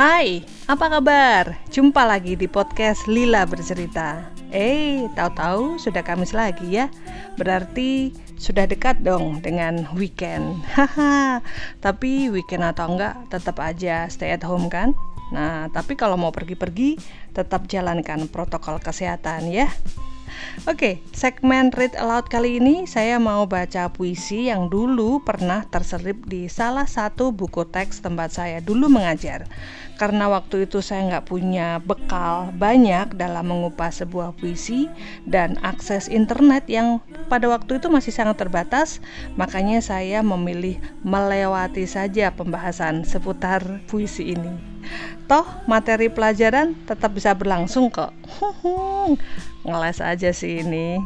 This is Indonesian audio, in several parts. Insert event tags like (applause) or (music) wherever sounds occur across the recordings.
Hai, apa kabar? Jumpa lagi di podcast Lila Bercerita. Eh, tahu-tahu sudah Kamis lagi ya. Berarti sudah dekat dong dengan weekend. (laughs) Haha. tapi weekend atau enggak tetap aja stay at home kan? Nah, tapi kalau mau pergi-pergi tetap jalankan protokol kesehatan ya. Oke, segmen Read Aloud kali ini saya mau baca puisi yang dulu pernah terselip di salah satu buku teks tempat saya dulu mengajar. Karena waktu itu saya nggak punya bekal banyak dalam mengupas sebuah puisi dan akses internet yang pada waktu itu masih sangat terbatas, makanya saya memilih melewati saja pembahasan seputar puisi ini. Toh materi pelajaran tetap bisa berlangsung kok. (laughs) Ngeles aja sih ini.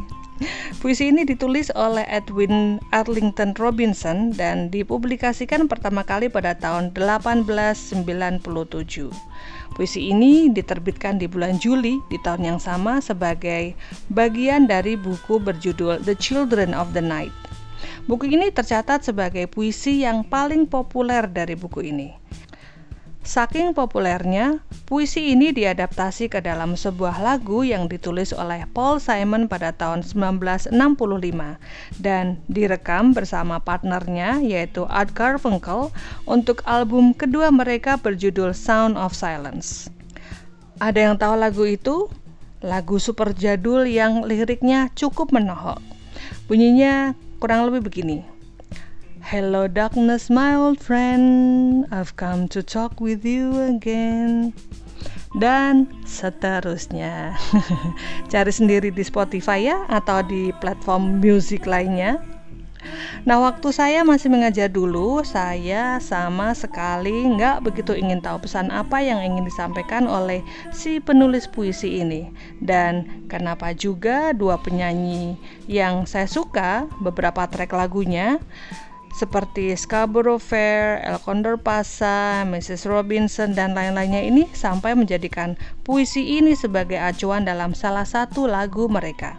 Puisi ini ditulis oleh Edwin Arlington Robinson dan dipublikasikan pertama kali pada tahun 1897. Puisi ini diterbitkan di bulan Juli di tahun yang sama sebagai bagian dari buku berjudul The Children of the Night. Buku ini tercatat sebagai puisi yang paling populer dari buku ini. Saking populernya, puisi ini diadaptasi ke dalam sebuah lagu yang ditulis oleh Paul Simon pada tahun 1965 dan direkam bersama partnernya yaitu Art Garfunkel untuk album kedua mereka berjudul Sound of Silence. Ada yang tahu lagu itu? Lagu super jadul yang liriknya cukup menohok. Bunyinya kurang lebih begini. Hello darkness my old friend. I've come to talk with you again. Dan seterusnya. (laughs) Cari sendiri di Spotify ya atau di platform musik lainnya. Nah waktu saya masih mengajar dulu Saya sama sekali nggak begitu ingin tahu pesan apa yang ingin disampaikan oleh si penulis puisi ini. Dan kenapa juga dua penyanyi yang saya suka beberapa track lagunya seperti Scarborough Fair, El Condor Pasa, Mrs. Robinson, dan lain-lainnya ini sampai menjadikan puisi ini sebagai acuan dalam salah satu lagu mereka.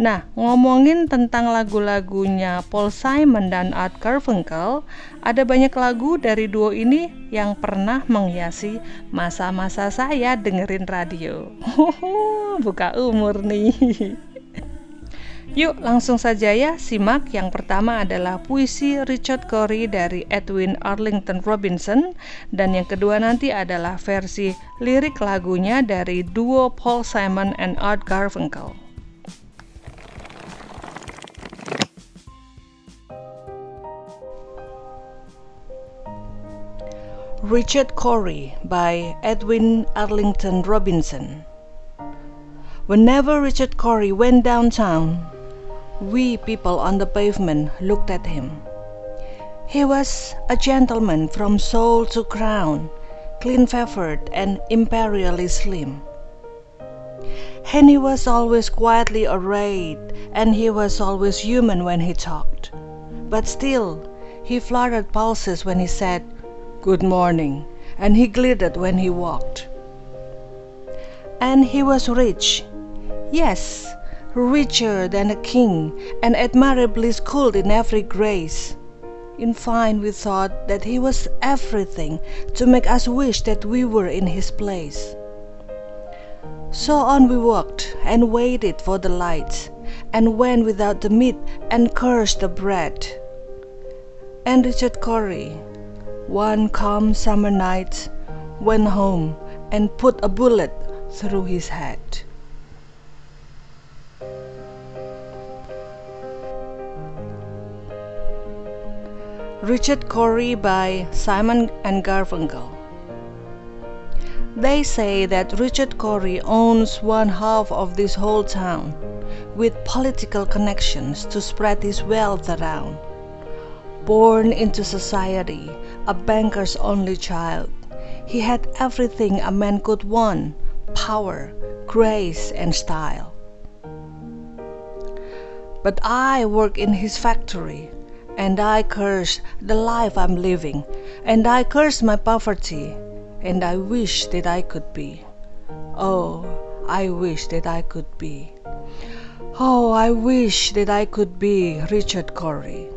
Nah, ngomongin tentang lagu-lagunya Paul Simon dan Art Garfunkel, ada banyak lagu dari duo ini yang pernah menghiasi masa-masa saya dengerin radio. (laughs) Buka umur nih. Yuk langsung saja ya simak yang pertama adalah puisi Richard Cory dari Edwin Arlington Robinson dan yang kedua nanti adalah versi lirik lagunya dari duo Paul Simon and Art Garfunkel. Richard Cory by Edwin Arlington Robinson Whenever Richard Cory went downtown we people on the pavement looked at him. He was a gentleman from soul to crown, clean favored and imperially slim. And he was always quietly arrayed, and he was always human when he talked. But still, he fluttered pulses when he said, Good morning, and he glittered when he walked. And he was rich. Yes, richer than a king, and admirably schooled in every grace. In fine, we thought that he was everything to make us wish that we were in his place. So on we walked and waited for the lights, and went without the meat and cursed the bread. And Richard Cory, one calm summer night, went home and put a bullet through his head. Richard Cory by Simon and Garfunkel. They say that Richard Cory owns one half of this whole town, with political connections to spread his wealth around. Born into society, a banker's only child, he had everything a man could want power, grace, and style. But I work in his factory and I curse the life I'm living, and I curse my poverty, and I wish that I could be. Oh, I wish that I could be. Oh, I wish that I could be Richard Cory.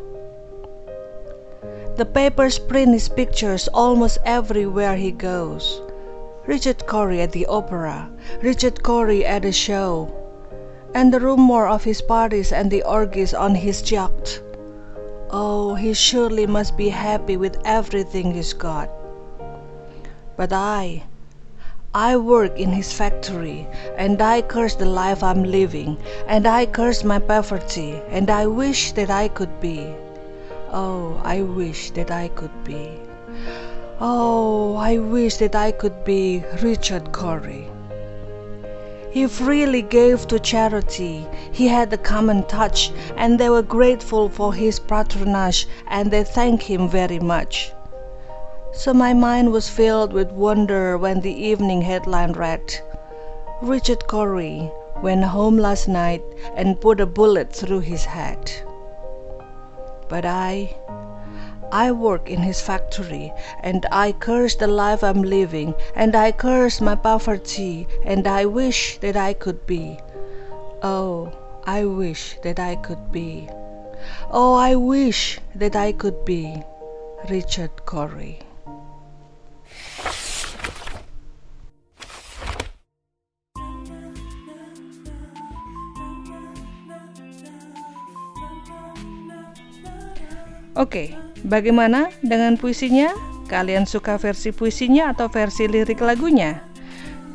The papers print his pictures almost everywhere he goes. Richard Cory at the opera, Richard Cory at a show, and the rumor of his parties and the orgies on his yacht. Oh, he surely must be happy with everything he's got. But I, I work in his factory, and I curse the life I'm living, and I curse my poverty, and I wish that I could be. Oh, I wish that I could be. Oh, I wish that I could be Richard Cory. He freely gave to charity. He had a common touch, and they were grateful for his patronage, and they thanked him very much. So my mind was filled with wonder when the evening headline read, Richard Cory went home last night and put a bullet through his head. But I, I work in his factory, and I curse the life I'm living, and I curse my poverty, and I wish that I could be. Oh, I wish that I could be. Oh, I wish that I could be Richard Cory. Oke, bagaimana dengan puisinya? Kalian suka versi puisinya atau versi lirik lagunya?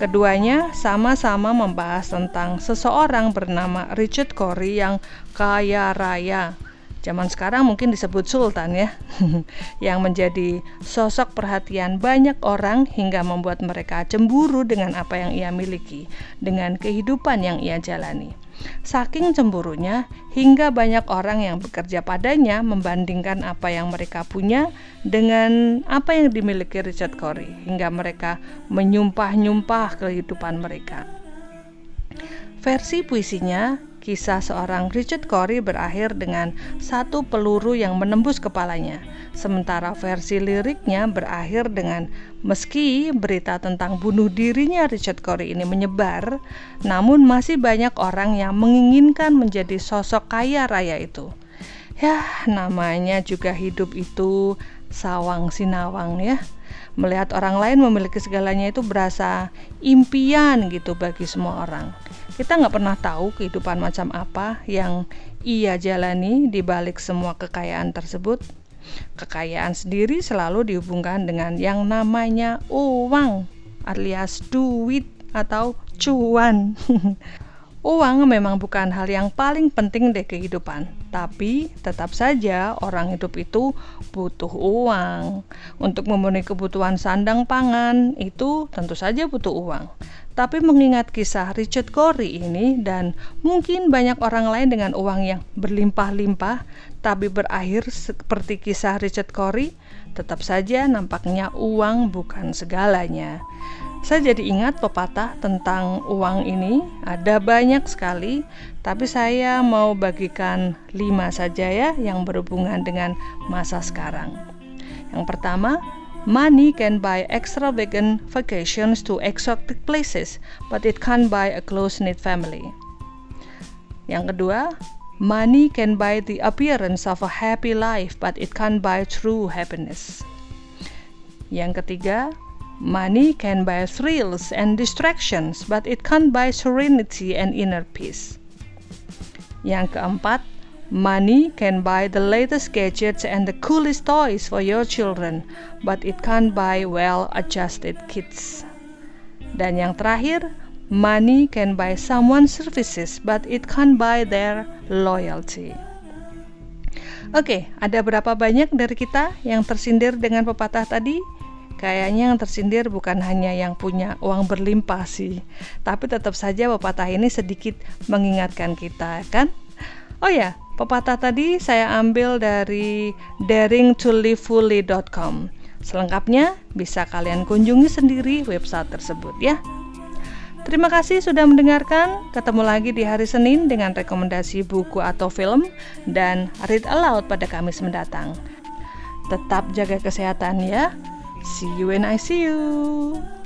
Keduanya sama-sama membahas tentang seseorang bernama Richard Cory yang kaya raya. Zaman sekarang mungkin disebut sultan ya, (laughs) yang menjadi sosok perhatian banyak orang hingga membuat mereka cemburu dengan apa yang ia miliki, dengan kehidupan yang ia jalani. Saking cemburunya, hingga banyak orang yang bekerja padanya membandingkan apa yang mereka punya dengan apa yang dimiliki Richard Cory, hingga mereka menyumpah-nyumpah kehidupan mereka. Versi puisinya Kisah seorang Richard Cory berakhir dengan satu peluru yang menembus kepalanya, sementara versi liriknya berakhir dengan meski berita tentang bunuh dirinya Richard Cory ini menyebar, namun masih banyak orang yang menginginkan menjadi sosok kaya raya itu. Ya, namanya juga hidup itu sawang sinawang ya. Melihat orang lain memiliki segalanya itu berasa impian gitu bagi semua orang. Kita nggak pernah tahu kehidupan macam apa yang ia jalani di balik semua kekayaan tersebut. Kekayaan sendiri selalu dihubungkan dengan yang namanya uang alias duit atau cuan. (laughs) Uang memang bukan hal yang paling penting di kehidupan, tapi tetap saja orang hidup itu butuh uang. Untuk memenuhi kebutuhan sandang pangan itu tentu saja butuh uang. Tapi mengingat kisah Richard Cory ini dan mungkin banyak orang lain dengan uang yang berlimpah-limpah tapi berakhir seperti kisah Richard Cory, tetap saja nampaknya uang bukan segalanya. Saya jadi ingat pepatah tentang uang ini, ada banyak sekali, tapi saya mau bagikan lima saja ya yang berhubungan dengan masa sekarang. Yang pertama, money can buy extravagant vacations to exotic places, but it can't buy a close-knit family. Yang kedua, money can buy the appearance of a happy life, but it can't buy true happiness. Yang ketiga, Money can buy thrills and distractions, but it can't buy serenity and inner peace. Yang keempat, money can buy the latest gadgets and the coolest toys for your children, but it can't buy well-adjusted kids. Dan yang terakhir, money can buy someone's services, but it can't buy their loyalty. Oke, okay, ada berapa banyak dari kita yang tersindir dengan pepatah tadi? Kayaknya yang tersindir bukan hanya yang punya uang berlimpah sih, tapi tetap saja pepatah ini sedikit mengingatkan kita, kan? Oh ya, pepatah tadi saya ambil dari daringtolivefully.com. Selengkapnya bisa kalian kunjungi sendiri website tersebut ya. Terima kasih sudah mendengarkan. Ketemu lagi di hari Senin dengan rekomendasi buku atau film dan read aloud pada Kamis mendatang. Tetap jaga kesehatan ya. See you when I see you.